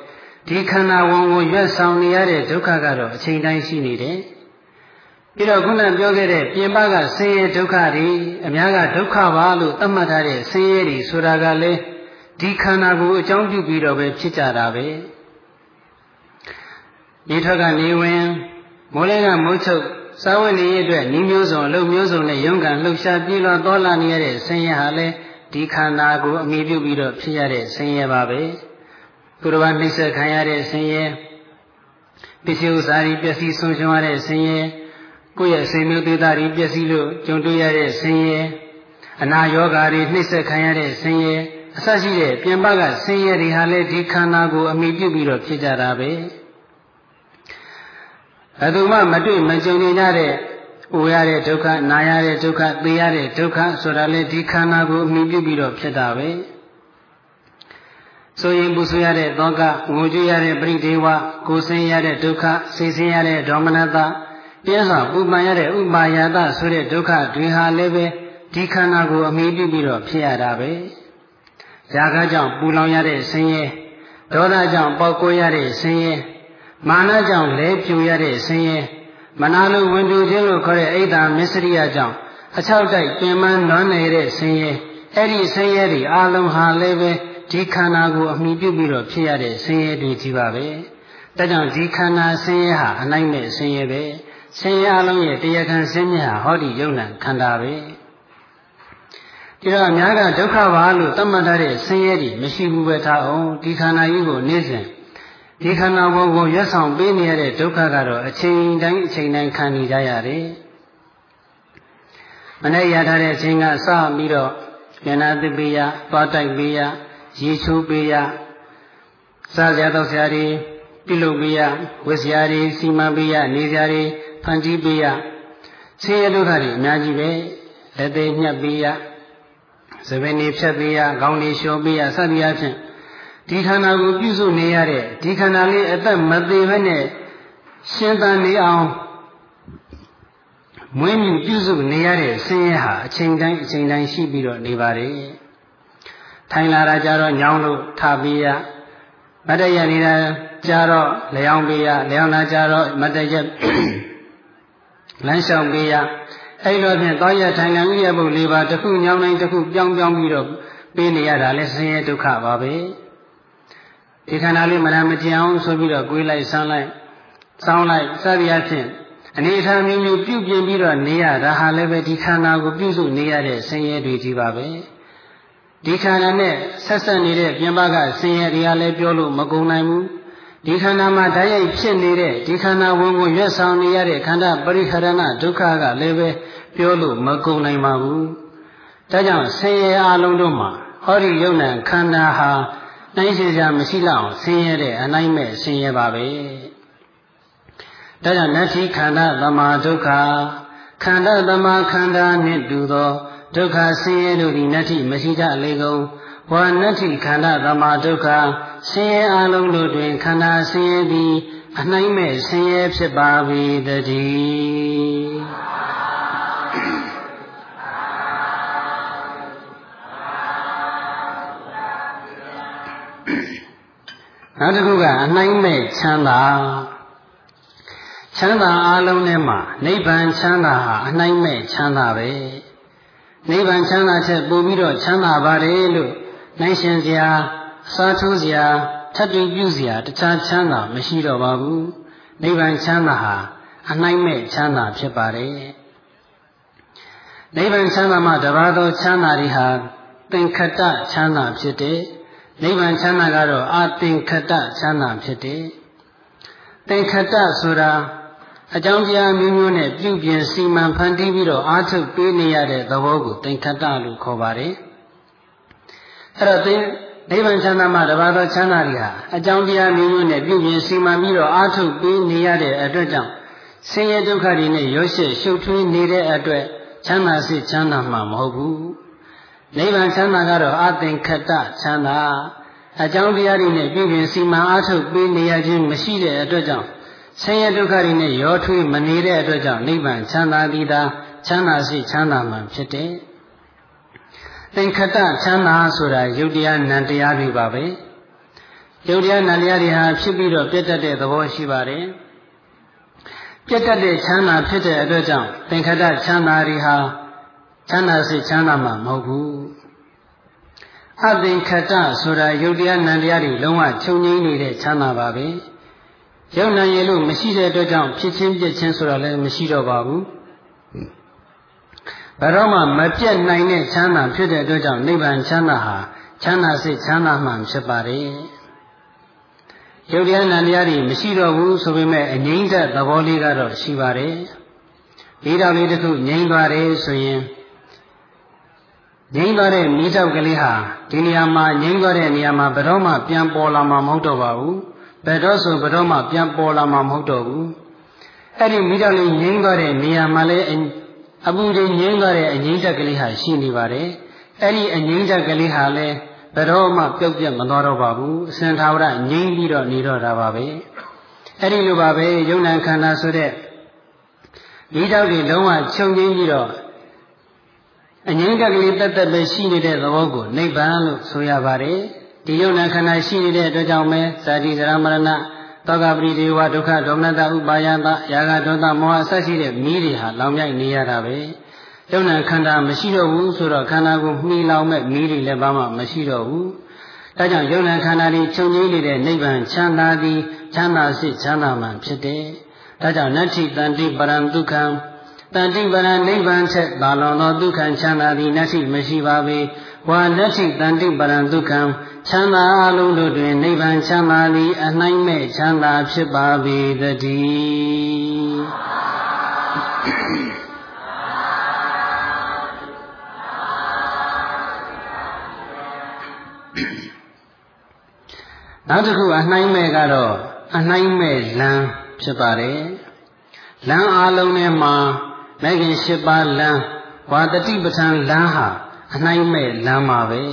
ဒီခန္ဓာဝန်ကိုရွတ်ဆောင်နေရတဲ့ဒုက္ခကတော့အချိန်တိုင်းရှိနေတယ်ပြီးတော့ခုနပြောခဲ့တဲ့ပြင်ပကဆင်းရဲဒုက္ခတွေအများကဒုက္ခပါလို့သတ်မှတ်ထားတဲ့ဆင်းရဲတွေဆိုတာကလည်း ဒီခန္ဓာကိုအကြောင်းပြုပြီးတော့ပဲဖြစ်ကြတာပဲနေထွက်ကနေဝင်မိုးလဲကမိုးချုပ်စာဝတ်နေရအတွက်ဤမျိုးစုံအလုပ်မျိုးစုံနဲ့ရုန်းကန်လှုပ်ရှားပြေးလွှာတော်လာနေရတဲ့ဆင်းရဲဟာလည်းဒီခန္ဓာကိုအမိပြုပြီးတော့ဖြစ်ရတဲ့ဆင်းရဲပါပဲသူတော်ဘာနှိမ့်ဆက်ခံရတဲ့ဆင်းရဲပစ္စည်းဥစ္စာတွေပျက်စီးဆုံးရှုံးရတဲ့ဆင်းရဲကိုယ့်ရဲ့စိတ်မျိုးသေးတာတွေပျက်စီးလို့ကြုံတွေ့ရတဲ့ဆင်းရဲအနာယောဂါတွေနှိမ့်ဆက်ခံရတဲ့ဆင်းရဲ အစရှိတဲ့ပြင်ပကဆင်းရဲတွေဟာလည်းဒီခန္ဓာကိုအမိပြုပြီးတော့ဖြစ်ကြတာပဲဘယ်သူမှမတွေ့မကြုံနေကြတဲ့အိုရတဲ့ဒုက္ခနာရတဲ့ဒုက္ခသိရတဲ့ဒုက္ခဆိုတာလေဒီခန္ဓာကိုအမိပြုပြီးတော့ဖြစ်တာပဲဆိုရင်ပူဆွေးရတဲ့သောကငိုကြွရတဲ့ပရိဒေဝကိုဆင်းရတဲ့ဒုက္ခစိတ်ဆင်းရတဲ့ဒေါမနတပြင်းစွာပူပန်ရတဲ့ဥပါယတဆိုတဲ့ဒုက္ခတွေဟာလည်းပဲဒီခန္ဓာကိုအမိပြုပြီးတော့ဖြစ်ရတာပဲ။ ຢာကကြောင့်ပူလောင်ရတဲ့ဆင်းရဲဒေါသကြောင့်ပေါက်ကွဲရတဲ့ဆင်းရဲမာနကြောင့်လဲပြူရတဲ့ဆင်းရဲမနာလိုဝင်တူခြင်းလို့ခေါ်တဲ့အိဒါမစ္စရိယကြောင့်အချောက်တိုက်ပင်ပန်းနွမ်းနေတဲ့ဆင်းရဲအဲ့ဒီဆင်းရဲတွေအလုံးဟာလည်းပဲဒီခန္ဓာကိုအမိပြုပြီးတော့ဖြစ်ရတဲ့ဆင်းရဲတွေကြီးပါပဲ။ဒါကြောင့်ဒီခန္ဓာဆင်းရဲဟာအနိုင်မဲ့ဆင်းရဲပဲ။ဆင်းရဲအလုံးရဲ့တရားခံဆင်းရဲဟာဟောဒီယုံ nant ခန္ဓာပဲ ဒီတော့အများကဒုက္ခပါလို့သတ်မှတ်ထားတဲ့ဆင်းရဲတွေမရှိဘူးပဲထားအောင်ဒီခန္ဓာကြီးကိုနေ့စဉ်ဒီခန္ဓာဘုံကိုရွတ်ဆောင်ပေးနေရတဲ့ဒုက္ခကတော့အချိန်တိုင်းအချိန်တိုင်းခံနေကြရတယ်မနေ့ရထားတဲ့အချိန်ကစပြီးတော့ဉာဏသပိယသွားတိုက်ပေးရရေချိုးပေးရစားကြတော့ဆရာတွေပြုလုပ်ပေးရဝတ်ဆရာတွေစီမံပေးရနေဆရာတွေဖန်တီးပေးရဆင်းရဲဒုက္ခတွေအများကြီးပဲလက်သေးညှပ်ပေးရ သဘင်နေဖြတ်ပေးရခေါင်းလေးလျှော်ပေးရစသည်အဖြစ်ဒီခန္ဓာကိုပြုစုနေရတဲ့ဒီခန္ဓာလေးအသက်မသေးဘဲနဲ့ရှင်းသန်နေအောင်မွေးမြူပြုစုနေရတဲ့ဆင်းရဲဟာအချိန်တိုင်းအချိန်တိုင်းရှိပြီးတော့နေပါတယ်ထိုင်လာတာကြတော့ညောင်းလို့ထပေးရမတရနေတာကြတော့လျောင်းပေးရလျောင်းတာကြတော့မတရလမ်းလျှောက်ပေးရ အဲ့လိုဖြင့်တောရထိုင်ခံဥရပုတ်လေးပါတစ်ခုညောင်းတိုင်းတစ်ခုပြောင်းပြောင်းပြီးတော့ပေးနေရတာလဲဆင်းရဲဒုက္ခပါပဲဒီခန္ဓာလေးမရမကြအောင်ဆိုပြီးတော့ကိုယ်လိုက်ဆန်းလိုက်စောင်းလိုက်စသည်အဖြစ်အနေအထားမျိုးမျိုးပြုပြင်ပြီးတော့နေရတာဟာလည်းပဲဒီခန္ဓာကိုပြုစုနေရတဲ့ဆင်းရဲတွေကြီးပါပဲဒီခန္ဓာနဲ့ဆက်ဆက်နေတဲ့ပြင်ပကဆင်းရဲတွေကလည်းပြောလို့မကုန်နိုင်ဘူး ဒီခန္ဓာမှာဓာတ်ရိုက်ဖြစ်နေတဲ့ဒီခန္ဓာဝင်ကိုရွတ်ဆောင်နေရတဲ့ခန္ဓာပရိခရဏဒုက္ခကလည်းပဲပြောလို့မကုန်နိုင်ပါဘူးဒါကြောင့်ဆင်းရဲအလုံးတို့မှာဟောဒီယုံနံခန္ဓာဟာနိုင်စေစရာမရှိလောက်ဆင်းရဲတဲ့အနိုင်မဲ့ဆင်းရဲပါပဲဒါကြောင့်နတ္ထိခန္ဓာသမာဒုက္ခခန္ဓာသမာခန္ဓာနှင့်တူသောဒုက္ခဆင်းရဲတို့သည်နတ္ထိမရှိကြလေကုန် ဝါနတ္ထိခန္ဓာသမာဒုက္ခဆင်းရဲအလုံးတို့တွင်ခန္ဓာဆင်းရဲသည်အနိုင်မဲ့ဆင်းရဲဖြစ်ပါ၏တည်းနောက်တစ်ခုကအနိုင်မဲ့ချမ်းသာချမ်းသာအလုံးထဲမှာနိဗ္ဗာန်ချမ်းသာဟာအနိုင်မဲ့ချမ်းသာပဲနိဗ္ဗာန်ချမ်းသာချက်ပို့ပြီးတော့ချမ်းသာပါတယ်လို့ နိုင်ရှင်စရာစားထိုးစရာထပ်တူပြုစရာတခြားချမ်းသာမရှိတော့ပါဘူးနိဗ္ဗာန်ချမ်းသာဟာအနိုင်မဲ့ချမ်းသာဖြစ်ပါတယ်နိဗ္ဗာန်ချမ်းသာမှာတပါးသောချမ်းသာတွေဟာသင်္ခတချမ်းသာဖြစ်တဲ့နိဗ္ဗာန်ချမ်းသာကတော့အာသင်္ခတချမ်းသာဖြစ်တယ်သင်္ခတဆိုတာအကြောင်းတရားမျိုးမျိုးနဲ့ပြုပြင်စီမံဖန်တီးပြီးတော့အားထုတ်ပေးနေရတဲ့သဘောကိုသင်္ခတလို့ခေါ်ပါတယ် အဲ့တော့သင်နိဗ္ဗာန်ချမ်းသာမှာတပါးသောချမ်းသာတွေဟာအကြောင်းတရားမျိုးမျိုးနဲ့ပြုပြင်စီမံပြီးတော့အားထုတ်ပေးနေရတဲ့အတွက်ကြောင့်ဆင်းရဲဒုက္ခတွေနဲ့ရောရှက်ရှုပ်ထွေးနေတဲ့အတွက်ချမ်းသာစိတ်ချမ်းသာမှာမဟုတ်ဘူးနိဗ္ဗာန်ချမ်းသာကတော့အသင်္ခတချမ်းသာအကြောင်းတရားတွေနဲ့ပြုပြင်စီမံအားထုတ်ပေးနေရခြင်းမရှိတဲ့အတွက်ကြောင့်ဆင်းရဲဒုက္ခတွေနဲ့ရောထွေးမနေတဲ့အတွက်ကြောင့်နိဗ္ဗာန်ချမ်းသာသည်သာချမ်းသာစိချမ်းသာမှဖြစ်တယ်။ သင်္ခတချမ်းသာဆိုတာယုတ်တရားနံတရားတွေပါပဲ။ယုတ်တရားနံတရားတွေဟာဖြစ်ပြီးတော့ပြတ်တတ်တဲ့သဘောရှိပါတယ်။ပြတ်တတ်တဲ့ချမ်းသာဖြစ်တဲ့အတွက်ကြောင့်သင်္ခတချမ်းသာတွေဟာချမ်းသာစိတ်ချမ်းသာမှာမဟုတ်ဘူးအသင်္ခတဆိုတာယုတ်တရားနံတရားတွေလုံးဝချုပ်ငိမ့်နေတဲ့ချမ်းသာပါပဲယုတ်နံရလို့မရှိတဲ့အတွက်ကြောင့်ဖြစ်ချင်းပြည့်ချင်းဆိုတာလည်းမရှိတော့ပါဘူး ဘယ်တော့မှမပြတ်နိုင်တဲ့ချမ်းသာဖြစ်တဲ့အတွက်ကြောင့်နိဗ္ဗာန်ချမ်းသာဟာချမ်းသာစိတ်ချမ်းသာမှဖြစ်ပါတယ်ယုတ်တရားနံတရားတွေမရှိတော့ဘူးဆိုပေမဲ့အငြိမ့်တဲ့သဘောလေးကတော့ရှိပါတယ်ဒီတော်လေးတစ်ခုငြိမ့်သွားတယ်ဆိုရင်ငြိမ့်သွားတဲ့မိတောက်ကလေးဟာဒီနေရာမှာငြိမ့်သွားတဲ့နေရာမှာဘယ်တော့မှပြန်ပေါ်လာမှာမဟုတ်တော့ပါဘူးဘယ်တော့ဆိုဘယ်တော့မှပြန်ပေါ်လာမှာမဟုတ်တော့ဘူးအဲ့ဒီမိတောက်လေးငြိမ့်သွားတဲ့နေရာမှာလည်း အပူတွေငြိမ့်သွားတဲ့အငြိမ့်တက်ကလေးဟာရှိနေပါတယ်အဲ့ဒီအငြိမ့်တက်ကလေးဟာလည်းဘယ်တော့မှပြုတ်ပြတ်မသွားတော့ပါဘူးအစင်သာဝရငြိမ့်ပြီးတော့နေတော့တာပါပဲအဲ့ဒီလိုပါပဲယုံ nant ခန္ဓာဆိုတဲ့မိတောက်တွေလုံးဝချုပ်ငြိမ့်ပြီးတော့အငြိမ့်ကကလေးတက်တက်ပဲရှိနေတဲ့သဘောကိုနိဗ္ဗာန်လို့ဆိုရပါတယ်ဒီယုံနာခန္ဓာရှိနေတဲ့အတွက်ကြောင့်ပဲဇာတိဇရာမရဏ သောကပရိဒေဝဒုက္ခဒေါမနတဥပါယတယာဂဒေါသမောဟအဆက်ရှိတဲ့မိတွေဟာလောင်မြိုက်နေရတာပဲယုံနာခန္ဓာမရှိတော့ဘူးဆိုတော့ခန္ဓာကိုမှီလောင်မဲ့မိတွေလည်းဘာမှမရှိတော့ဘူးဒါကြောင့်ယုံနာခန္ဓာတွေချုပ်ငြိမ်းနေတဲ့နိဗ္ဗာန်ချမ်းသာသည်ချမ်းသာစိတ်ချမ်းသာမှဖြစ်တယ်ဒါကြောင့်နတ္ထိတန္တိပရံဒုက္ခံတန်တိပရနိဗ္ဗာန်ချက်သာလွန်သောဒုက္ခချမ်းသာသည်နတ္ထိမရှိပါပေ ဝါနတ္ထိတန်တိပရံဒုက္ခံချမ်းသာအလုံးတို့တွင်နိဗ္ဗာန်ချမ်းသာသည်အနှိုင်းမဲ့ချမ်းသာဖြစ်ပါပေတည်းနောက်တစ်ခုအနှိုင်းမဲ့ကတော့အနှိုင်းမဲ့လမ်းဖြစ်ပါတယ်လမ်းအလုံးထဲမှာမဂ်ခင်၈ပါးလမ်းဝါတတိပဋ္ဌာန်လမ်းဟာ အနှိုင်းမဲ့လမ်းပါပဲ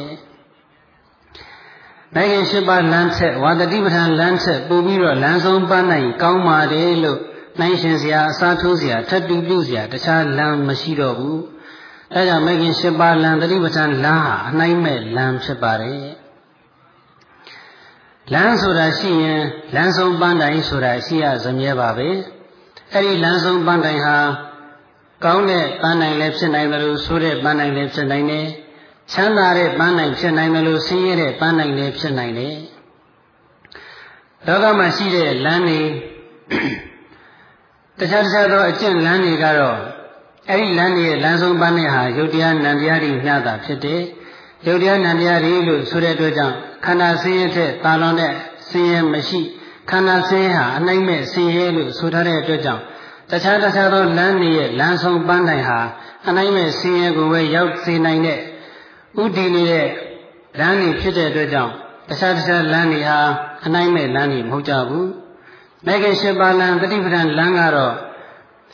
မဂ်ခင်၈ပါးလမ်းချက်ဝါတတိပဋ္ဌာန်လမ်းချက်ပို့ပြီးတော့လမ်းဆုံးပန်းနိုင်ကောင်းပါတယ်လို့နိုင်ရှင်စရာအစားထိုးစရာထပ်တူပြုစရာတခြားလမ်းမရှိတော့ဘူးအဲကြောင့်မဂ်ခင်၈ပါးလမ်းတတိပဋ္ဌာန်လမ်းဟာအနှိုင်းမဲ့လမ်းဖြစ်ပါတယ်လမ်းဆိုတာရှိရင်လမ်းဆုံးပန်းတိုင်ဆိုတာရှိရစမြဲပါပဲအဲ့ဒီလမ်းဆုံးပန်းတိုင်ဟာ ကောင်းတဲ့ပန်းတိုင်လည်းဖြစ်နိုင်တယ်လို့ဆိုတဲ့ပန်းတိုင်လည်းဖြစ်နိုင်တယ်ချမ်းသာတဲ့ပန်းတိုင်ဖြစ်နိုင်တယ်လို့ဆင်းရဲတဲ့ပန်းတိုင်လည်းဖြစ်နိုင်တယ်လောကမှာရှိတဲ့လမ်းတွေတခြားတခြားသောအကျင့်လမ်းတွေကတော့အဲ့ဒီလမ်းတွေရဲ့လမ်းဆုံးပန်းနဲ့ဟာယုတ်တရားနံတရားတွေမျှတာဖြစ်တယ်ယုတ်တရားနံတရားတွေလို့ဆိုတဲ့အတွက်ကြောင့်ခန္ဓာဆင်းရဲတဲ့တာလွန်တဲ့ဆင်းရဲမရှိခန္ဓာဆင်းရဲဟာအနိုင်မဲ့ဆင်းရဲလို့ဆိုထားတဲ့အတွက်ကြောင့် တခြားတခြားသောလမ်းတွေရဲ့လမ်းဆုံးပန်းတိုင်ဟာအနိုင်မဲ့ဆင်းရဲကိုပဲရောက်စေနိုင်တဲ့ဥတည်နေတဲ့လမ်းတွေဖြစ်တဲ့အတွက်ကြောင့်တခြားတခြားလမ်းတွေဟာအနိုင်မဲ့လမ်းတွေမဟုတ်ကြဘူး။မဲခင်ရှင်ပါလံတတိပဒံလမ်းကတော့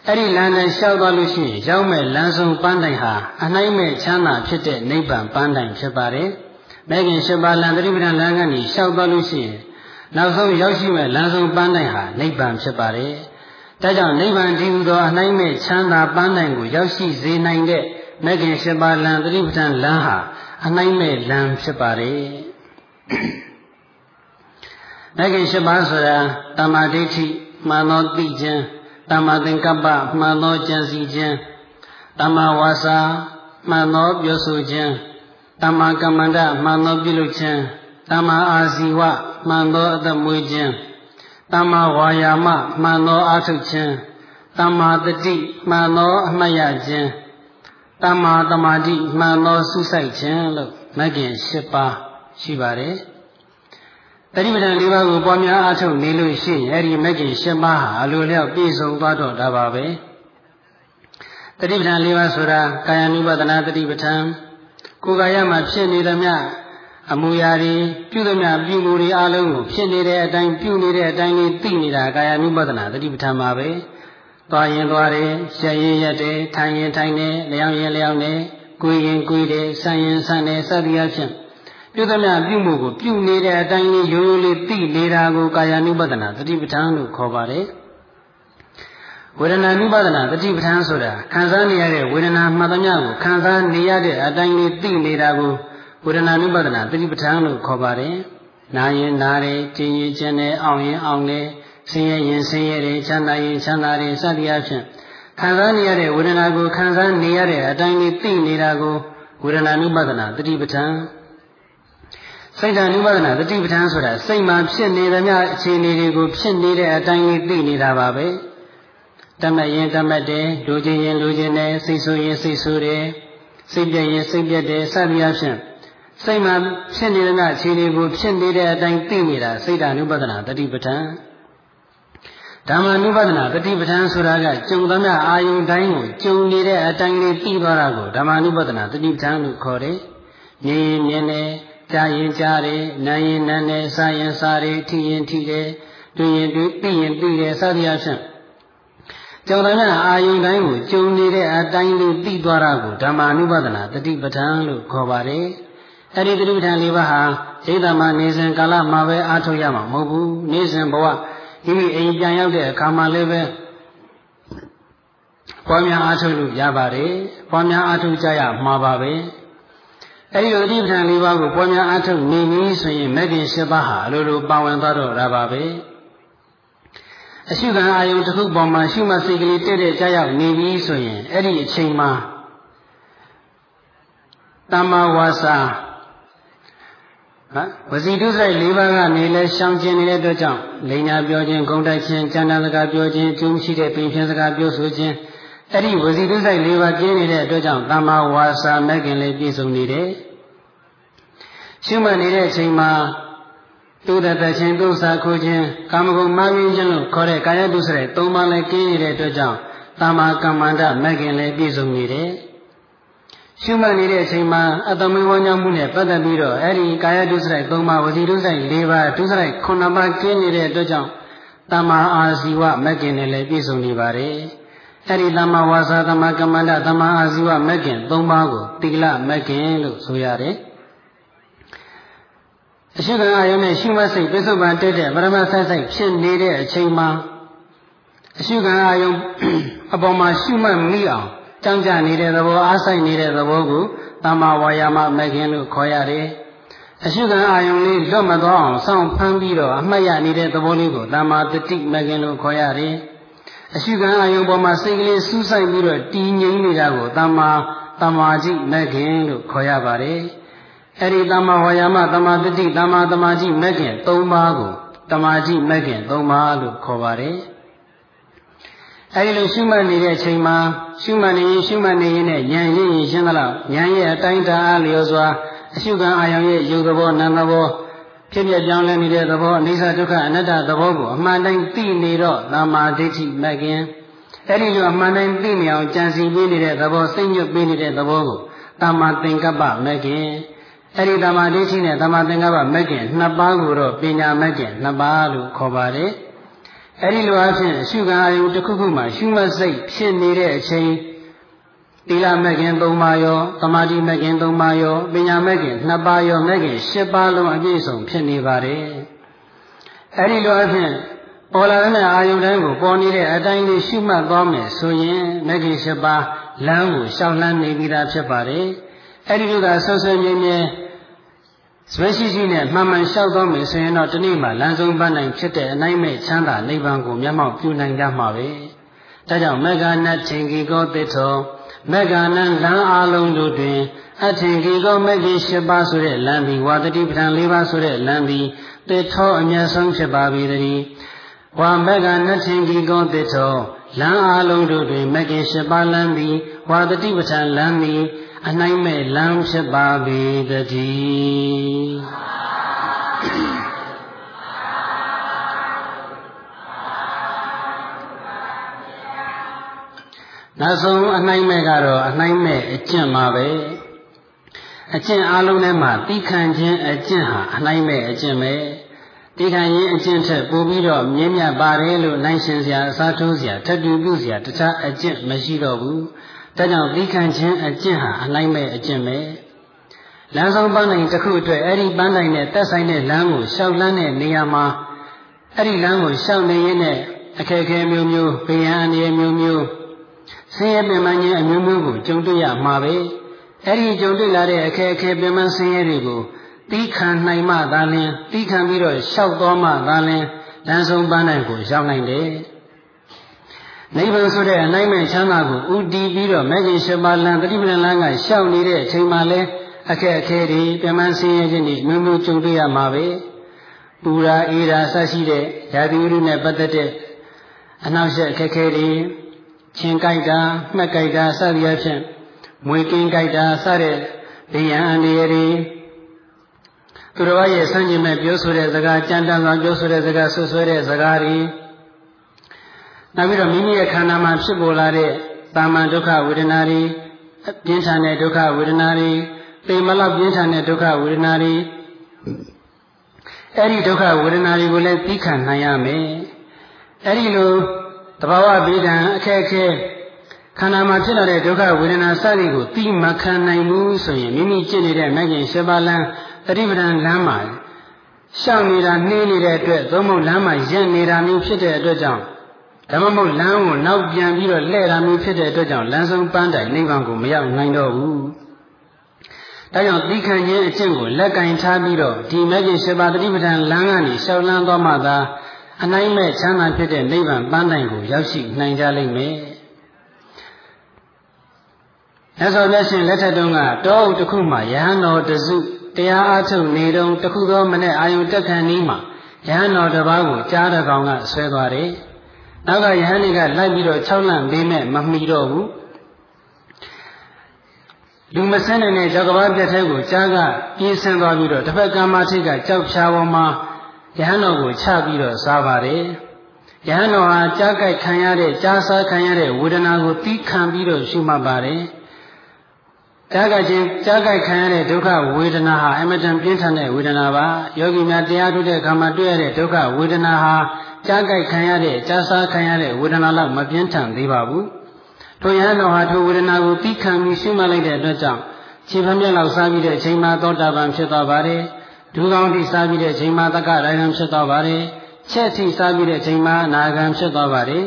အဲ့ဒီလမ်းနဲ့လျှောက်သွားလို့ရှိရင်ရောက်မဲ့လမ်းဆုံးပန်းတိုင်ဟာအနိုင်မဲ့ချမ်းသာဖြစ်တဲ့နိဗ္ဗာန်ပန်းတိုင်ဖြစ်ပါတယ်။မဲခင်ရှင်ပါလံသတိပဋ္ဌာန်လမ်းကနေလျှောက်သွားလို့ရှိရင်နောက်ဆုံးရောက်ရှိမဲ့လမ်းဆုံးပန်းတိုင်ဟာနိဗ္ဗာန်ဖြစ်ပါတယ်။ ဒါကြောင့်နိဗ္ဗာန်တည်ဟူသောအနိုင်မဲ့ချမ်းသာပန်းတိုင်ကိုရောက်ရှိစေနိုင်တဲ့မဲခင်ရှင်ပါလံသတိပဋ္ဌာန်လမ်းဟာအနိုင်မဲ့လမ်းဖြစ်ပါတယ်။မဲခင်ရှင်ပါဆိုတာတမ္မာဒိဋ္ဌိမှန်သောသိခြင်းတမ္မာသင်္ကပ္ပမှန်သောကြံစည်ခြင်းတမ္မာဝါစာမှန်သောပြောဆိုခြင်းတမ္မာကမ္မန္တမှန်သောပြုလုပ်ခြင်းတမ္မာအာဇီဝမှန်သောအသက်မွေးခြင်း တမ္မာဝါယာမမှန်သောအာထုတ်ခြင်းတမ္မာတတိမှန်သောအမှတ်ရခြင်းတမ္မာတမာတိမှန်သောစုဆိုင်ခြင်းလို့မဂ်ကျင်၈ပါးရှိပါတယ်တတိပဒံ၄ပါးကိုပွားများအားထုတ်နေလို့ရှိရင်အဲ့ဒီမဂ်ကျင်၈ပါးဟာအလိုလျောက်ပြည့်စုံသွားတော့တာပါပဲတတိပဒံ၄ပါးဆိုတာကာယ ानु ပဒနာတတိပဋ္ဌာန်ကိုယ်ကာယမှာဖြစ်နေသမျှ အမူအရာတွေပြုသမျှပြုမှုတွေအလုံးကိုဖြစ်နေတဲ့အတိုင်းပြုနေတဲ့အတိုင်းလေးသိနေတာကာယ ानु ပဒနာတတိပဋ္ဌာန်ပါပဲသွားရင်သွားတယ်ရက်ရင်ရက်တယ်ထိုင်ရင်ထိုင်တယ်လျောင်းရင်လျောင်းတယ်ကိုယ်ရင်ကိုယ်တယ်ဆန့်ရင်ဆန့်တယ်စသည်အဖြစ်ပြုသမျှပြုမှုကိုပြုနေတဲ့အတိုင်းလေးရိုးရိုးလေးသိနေတာကိုကာယ ानु ပဒနာတတိပဋ္ဌာန်လို့ခေါ်ပါတယ်ဝေဒနာနုပါဒနာတတိပဋ္ဌာန်ဆိုတာခံစားနေရတဲ့ဝေဒနာမှတ်သမျှကိုခံစားနေရတဲ့အတိုင်းလေးသိနေတာကို ဝေဒနာနုပါဒနာတတိပဋ္ဌာန်လို့ခေါ်ပါတယ်။နာရင်နာတယ်၊ကျင်ရင်ကျင်တယ်၊အောင်ရင်အောင်တယ်၊ဆင်းရဲရင်ဆင်းရဲတယ်၊ချမ်းသာရင်ချမ်းသာတယ်စသည်အဖြစ်ခံစားနေရတဲ့ဝေဒနာကိုခံစားနေရတဲ့အတိုင်းလေးသိနေတာကိုဝေဒနာနုပါဒနာတတိပဋ္ဌာန်စိတ်ဓာနုပါဒနာတတိပဋ္ဌာန်ဆိုတာစိတ်မှာဖြစ်နေသမျှအခြေအနေတွေကိုဖြစ်နေတဲ့အတိုင်းလေးသိနေတာပါပဲ။တတ်မှတ်ရင်တတ်မှတ်တယ်လူချင်းရင်လူချင်းတယ်စိတ်ဆိုးရင်စိတ်ဆိုးတယ်စိတ်ပြည့်ရင်စိတ်ပြည့်တယ်စသည်အဖြစ် စိတ်မှာဖြစ်နေတဲ့အခြေအနေကိုဖြစ်နေတဲ့အတိုင်းသိနေတာစိတ်ဓာနုပဒနာတတိပဋ္ဌာန်ဓမ္မနုပဒနာတတိပဋ္ဌာန်ဆိုတာကကြုံသမျှအာယုန်တိုင်းကိုကြုံနေတဲ့အတိုင်းလေးသိသွားတာကိုဓမ္မနုပဒနာတတိပဋ္ဌာန်လို့ခေါ်တယ်။မြင်ရင်မြင်တယ်ကြားရင်ကြားတယ်နားရင်နားတယ်စားရင်စားတယ်ထိရင်ထိတယ်တွေ့ရင်တွေ့သိရင်သိတယ်စသည်အဖြစ်ကြောင့်လည်းအာယုန်တိုင်းကိုကြုံနေတဲ့အတိုင်းလေးသိသွားတာကိုဓမ္မာနုပဒနာတတိပဋ္ဌာန်လို့ခေါ်ပါတယ်။ အဲ့ဒီတတိပဋ္ဌာန်လေးပါးဟာဣဒ္ဓမှာနေစဉ်ကာလမှာပဲအားထုတ်ရမှာမဟုတ်ဘူး။နေစဉ်ဘဝဒီမိအိမ်ပြန်ရောက်တဲ့အခါမှာလည်းပဲပွားများအားထုတ်လို့ရပါတယ်။ပွားများအားထုတ်ကြရမှာပါပဲ။အဲဒီလိုတတိပဋ္ဌာန်လေးပါးကိုပွားများအားထုတ်နေပြီဆိုရင်မဂ္ဂင်၈ပါးဟာအလိုလိုပါဝင်သွားတော့တာပါပဲ။အရှုခံအာယုံတစ်ခုပေါ်မှာရှုမှတ်စိတ်ကလေးတက်တဲ့ကြားရောက်နေပြီဆိုရင်အဲ့ဒီအချိန်မှာတမ္မာဝါစာ ဟမ်ဝစီတုဆိုင်၄ပါးကနေလဲရှောင်ကျင်နေတဲ့အတွက်ကြောင့်လိန်ညာပြောခြင်းဂုံတိုက်ခြင်းကျမ်းသာစကားပြောခြင်းကျိုးမရှိတဲ့ပင်ဖြင်းစကားပြောဆိုခြင်းအဲ့ဒီဝစီတုဆိုင်၄ပါးကျင်းနေတဲ့အတွက်ကြောင့်တမ္မာဝါစာမဲ့ခင်လေးပြည့်စုံနေတယ်ရှုမှတ်နေတဲ့အချိန်မှာသူတတချင်းဒုစာခိုးခြင်းကာမဂုဏ်မာရင်းခြင်းလို့ခေါ်တဲ့ကာယဒုစရိုက်၃ပါးလည်းကျင်းနေတဲ့အတွက်ကြောင့်တမ္မာကမ္မန္တမဲ့ခင်လေးပြည့်စုံနေတယ် ရှုမှတ်နေတဲ့အချိန်မှာအတ္တမဝညမှုနဲ့ပတ်သက်ပြီးတော့အဲ့ဒီကာယဒုစရိုက်၃ပါးဝစီဒုစရိုက်၄ပါးဒုစရိုက်9ပါးကျင်းနေတဲ့အတွက်ကြောင့်တမ္မာအာဇီဝမဂ်ကင်နဲ့လည်းပြည့်စုံနေပါတယ်အဲ့ဒီတမ္မာဝါစာတမ္မာကမ္မန္တတမ္မာအာဇီဝမဂ်ကင်၃ပါးကိုတိလမဂ်ကင်လို့ဆိုရတယ်အရှိကအာယုနဲ့ရှုမှတ်စိတ်ပြစ္ဆုတ်ပန်တက်တဲ့ပရမဆက်ဆိုင်ဖြစ်နေတဲ့အချိန်မှာအရှိကအာယုအပေါ်မှာရှုမှတ်မိအောင် ကြောင့်ကြနေတဲ့သဘောအားဆိုင်နေတဲ့သဘောကိုတမ္မာဝါယာမမခင်လို့ခေါ်ရတယ်။အရှုခံအာယုံလေးလွတ်မသွားအောင်စောင့်ဖမ်းပြီးတော့အမှတ်ရနေတဲ့သဘောလေးကိုတမ္မာတတိမခင်လို့ခေါ်ရတယ်။အရှုခံအာယုံပေါ်မှာစိတ်ကလေးစူးစိုက်ပြီးတော့တည်ငြိမ်နေတာကိုတမ္မာတမ္မာကြီးမခင်လို့ခေါ်ရပါတယ်။အဲ့ဒီတမ္မာဝါယာမတမ္မာတတိတမ္မာတမ္မာကြီးမခင်၃ပါးကိုတမ္မာကြီးမခင်၃ပါးလို့ခေါ်ပါတယ်။ အဲဒီလိုရှုမှတ်နေတဲ့အချိန်မှာရှုမှတ်နေရင်ရှုမှတ်နေရင်နဲ့ဉာဏ်ရင်းရင်ရှင်းသလောက်ဉာဏ်ရဲ့အတိုင်းတအားလျော်စွာအရှုခံအာယုံရဲ့ယူသဘောနာမ်သဘောဖြစ်ပြကြောင်းလဲနေတဲ့သဘောအိဋ္ဌဒုက္ခအနတ္တသဘောကိုအမှန်တိုင်းသိနေတော့သမာဓိဋ္ဌိမကင်အဲ့ဒီလိုအမှန်တိုင်းသိနေအောင်ကြံစီပေးနေတဲ့သဘောစိတ်ညွတ်ပေးနေတဲ့သဘောကိုတမ္မာသင်္ကပ္ပမကင်အဲ့ဒီတမ္မာဒိဋ္ဌိနဲ့တမ္မာသင်္ကပ္ပမကင်နှစ်ပါးကိုတော့ပညာမကင်နှစ်ပါးလို့ခေါ်ပါတယ် အဲ့ဒီလိုအဖြစ်အရှုခံအာယုတစ်ခုခုမှာရှုမှတ်စိတ်ဖြစ်နေတဲ့အချိန်သီလမဲ့ခင်၃ပါးရောသမာဓိမဲ့ခင်၃ပါးရောပညာမဲ့ခင်၂ပါးရောမဲ့ခင်၈ပါးလုံးအပြည့်စုံဖြစ်နေပါတယ်အဲဒီလိုအဖြစ်ပေါ်လာတဲ့အာယုန်တိုင်းကိုပေါ်နေတဲ့အတိုင်းလေးရှုမှတ်သွားမယ်ဆိုရင်မဲ့ခင်၈ပါးလမ်းကိုရှောင်လန်းနေပြီးသားဖြစ်ပါတယ်အဲဒီလိုသာဆွဆွမြဲမြဲ ဇွဲရှိရှိနဲ့မှန်မှန်လျှောက်သွားမယ်ဆိုရင်တော့ဒီနေ့မှလမ်းဆုံးပန်းနိုင်ဖြစ်တဲ့အနိုင်မဲ့ချမ်းသာနိဗ္ဗာန်ကိုမျက်မှောက်ပြုနိုင်ကြမှာပဲဒါကြောင့်မေဃနတ်ထင်ကြီးကောသစ္ထောမက္ကနံလမ်းအလုံးတို့တွင် အထင်ကြီးကောမဂ္ဂင်၈ပါးဆိုတဲ့လမ်းသည်ဝါတတိပဋ္ဌာန်၄ပါးဆိုတဲ့လမ်းသည်တေထောအမျက်ဆုံးဖြစ်ပါ၏တည်းဝါမက္ကနထင်ကြီးကောတေထောလမ်းအလုံးတို့တွင်မဂ္ဂင်၈ပါးလမ်းသည်ဝါတတိပဋ္ဌာန်လမ်းသည် အနိုင်မဲ့လမ်းဖြစ်ပါ၏တည်းနောက်ဆုံးအနိုင်မဲ့ကတော့အနိုင်မဲ့အကျင့်ပါပဲအကျင့်အလုံးထဲမှာတိခံခြင်းအကျင့်ဟာအနိုင်မဲ့အကျင့်ပဲတိခံရင်အကျင့်ထက်ပိုပြီးတော့မြင့်မြတ်ပါတယ်လို့နိုင်ရှင်စရာအစားထိုးစရာထက်တူပြုစရာတခြားအကျင့်မရှိတော့ဘူး ဒါကြောင့်တိခံခြင်းအကျင့်ဟာအနိုင်မဲ့အကျင့်ပဲလမ်းဆောင်ပန်းနိုင်တစ်ခုအတွက်အဲ့ဒီပန်းနိုင်နဲ့တက်ဆိုင်တဲ့လမ်းကိုရှောက်လန်းတဲ့နေရာမှာအဲ့ဒီလမ်းကိုရှောက်နေရင်နဲ့အခက်အခဲမျိုးမျိုး၊ဗယံအနေမျိုးမျိုးဆင်းရဲပင်ပန်းခြင်းအမျိုးမျိုးကိုကြုံတွေ့ရမှာပဲအဲ့ဒီကြုံတွေ့လာတဲ့အခက်အခဲပင်ပန်းဆင်းရဲတွေကိုတီးခံနိုင်မှသာလျှင်တီးခံပြီးတော့ရှောက်တော်မှသာလျှင်လမ်းဆုံးပန်းနိုင်ကိုရောက်နိုင်တယ် နိဗ္ဗာန်ဆိုတဲ့အနိုင်မဲ့ချမ်းသာကိုဥတည်ပြီးတော့မဂ္ဂင်၈ပါးလမ်းတတိပဒလမ်းကရှောက်နေတဲ့အချိန်မှာလဲအခက်အခဲတွေပြမန်းဆင်းရဲခြင်းတွေမျိုးမျိုးကြုံတွေ့ရမှာပဲပူရာအေးရာဆရှိတဲ့ဓာတိဥရုနဲ့ပတ်သက်တဲ့အနောက်ရှက်အခက်အခဲတွေချင်းကြိုက်တာမှတ်ကြိုက်တာစသည်အဖြစ်မွေကင်းကြိုက်တာစတဲ့ဒိယံအနေရည်သူတော်ရဲ့ဆန့်ကျင်မဲ့ပြောဆိုတဲ့စကားကြမ်းတမ်းစွာပြောဆိုတဲ့စကားဆွဆွဲတဲ့စကားတွေ နောက်ပြီးတော့မိမိရဲ့ခန္ဓာမှာဖြစ်ပေါ်လာတဲ့တာမန်ဒုက္ခဝေဒနာတွေပြင်းထန်တဲ့ဒုက္ခဝေဒနာတွေပေမလောက်ပြင်းထန်တဲ့ဒုက္ခဝေဒနာတွေအဲ့ဒီဒုက္ခဝေဒနာတွေကိုလည်းသိခံနိုင်ရမယ်အဲ့ဒီလိုတဘာဝဗေဒံအခက်အခဲခန္ဓာမှာဖြစ်လာတဲ့ဒုက္ခဝေဒနာစသည်ကိုသိမခံနိုင်ဘူးဆိုရင်မိမိကျင့်နေတဲ့မဂ္ဂင်၈ပါးလမ်းတတိပဒံလမ်းမှာရှောင်နေတာနှင်းနေတဲ့အတွက်သုံးဖို့လမ်းမှာရက်နေတာမျိုးဖြစ်တဲ့အတွက်ကြောင့် ဓမ္မမဟုတ်လမ်းကိုနောက်ပြန်ပြီးတော့လှည့်တာမျိုးဖြစ်တဲ့အတွက်ကြောင့်လမ်းဆုံးပန်းတိုင်နိဗ္ဗာန်ကိုမရောက်နိုင်တော့ဘူး။ဒါကြောင့်သီခံခြင်းအကျင့်ကိုလက်ကင်ထားပြီးတော့ဒီမဂ္ဂင်၈ပါးတတိပဒံလမ်းကနေရှောင်လန်းသွားမှသာအနိုင်မဲ့ချမ်းသာဖြစ်တဲ့နိဗ္ဗာန်ပန်းတိုင်ကိုရောက်ရှိနိုင်ကြလိမ့်မယ်။မြတ်စွာဘုရားရှင်လက်ထက်တုန်းကတောအုပ်တစ်ခုမှာယဟန်တော်တစုတရားအားထုတ်နေတုန်းတစ်ခုသောမနဲ့အာယုတက်ခံနီးမှာယဟန်တော်တစ်ပါးကိုကြားတကောင်ကဆွဲသွားတယ်။ နောက်ကယဟန်တွေကလိုက်ပြီးတော့၆လန့်ပေးမဲ့မမီတော့ဘူးလူမဆန်းတဲ့ကြောက်ကဘာပြတ်ထဲကိုကြားကပြေးဆင်းသွားပြီးတော့တစ်ဖက်ကမ်းမထိတ်ကကြောက်ဖြာပေါ်မှာယဟန်တော်ကိုချပြီးတော့စားပါတယ်ယဟန်တော်ဟာကြားကြိုက်ခံရတဲ့ကြားစားခံရတဲ့ဝေဒနာကိုသိခံပြီးတော့ရှုမှတ်ပါတယ်ကြားကြခြင်းကြားကြိုက်ခံရတဲ့ဒုက္ခဝေဒနာဟာအမတန်ပြင်းထန်တဲ့ဝေဒနာပါယောဂီများတရားထုတ်တဲ့အခါမှာတွေ့ရတဲ့ဒုက္ခဝေဒနာဟာ ကြားကြိုက်ခံရတဲ့ကြားစားခံရတဲ့ဝေဒနာလောက်မပြင်းထန်သေးပါဘူးထိုယဟန်တော်ဟာထိုဝေဒနာကိုသိခံပြီးရှုမှတ်လိုက်တဲ့အတွက်ကြောင့်ခြေဖမျက်လောက်စားပြီးတဲ့အချိန်မှာသောတာပန်ဖြစ်သွားပါတယ်ဒုကောင်းတိစားပြီးတဲ့အချိန်မှာတက္ကရာဂံဖြစ်သွားပါတယ်ချက်ထိစားပြီးတဲ့အချိန်မှာနာဂံဖြစ်သွားပါတယ်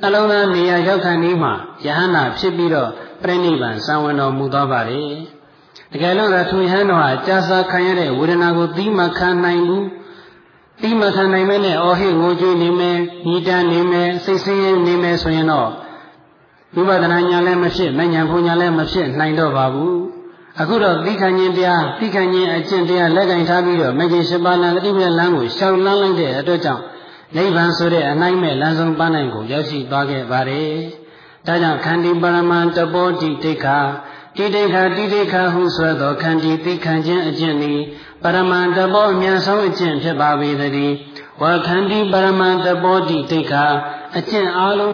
နှလုံးသားနေရာရောက်ခံဒီမှာယဟန္တာဖြစ်ပြီးတော့ပြိဋိဘံစံဝင်တော်မူသွားပါတယ်တကယ်လို့သာသူယဟန်တော်ဟာကြာစာခံရတဲ့ဝေဒနာကိုသိမှခံနိုင်ဘူး သိမှခံနိုင်မဲနဲ့အော်ဟစ်ငိုကြွေးနေမယ်ညီတန်းနေမယ်စိတ်ဆင်းရဲနေမယ်ဆိုရင်တော့ဝိပဿနာဉာဏ်လည်းမဖြစ်မဉဏ်ဘုံဉာဏ်လည်းမဖြစ်နိုင်တော့ပါဘူးအခုတော့သိခံခြင်းတရားသိခံခြင်းအကျင့်တရားလက်ကင်ထားပြီးတော့မဂ္ဂင်၈ပါးလမ်းတတိပလမ်းကိုရှောင်လန်းလိုက်တဲ့အတွက်ကြောင့်နိဗ္ဗာန်ဆိုတဲ့အနိုင်မဲ့လမ်းဆုံးပန်းနိုင်ကိုရောက်ရှိသွားခဲ့ပါတယ်။ဒါကြောင့်ခန္တီပရမန်တဘောတိဒိဋ္ဌာတိဒိဋ္ဌာတိဒိဋ္ဌာဟုဆိုသောခန္တီသိခံခြင်းအကျင့်သည် ပရမန်တဘောအမြန်ဆုံးအကျင့်ဖြစ်ပါပေသတည်း။ဝါခန္တီပရမန်တဘောတိဒိဋ္ဌာအကျင့်အားလုံး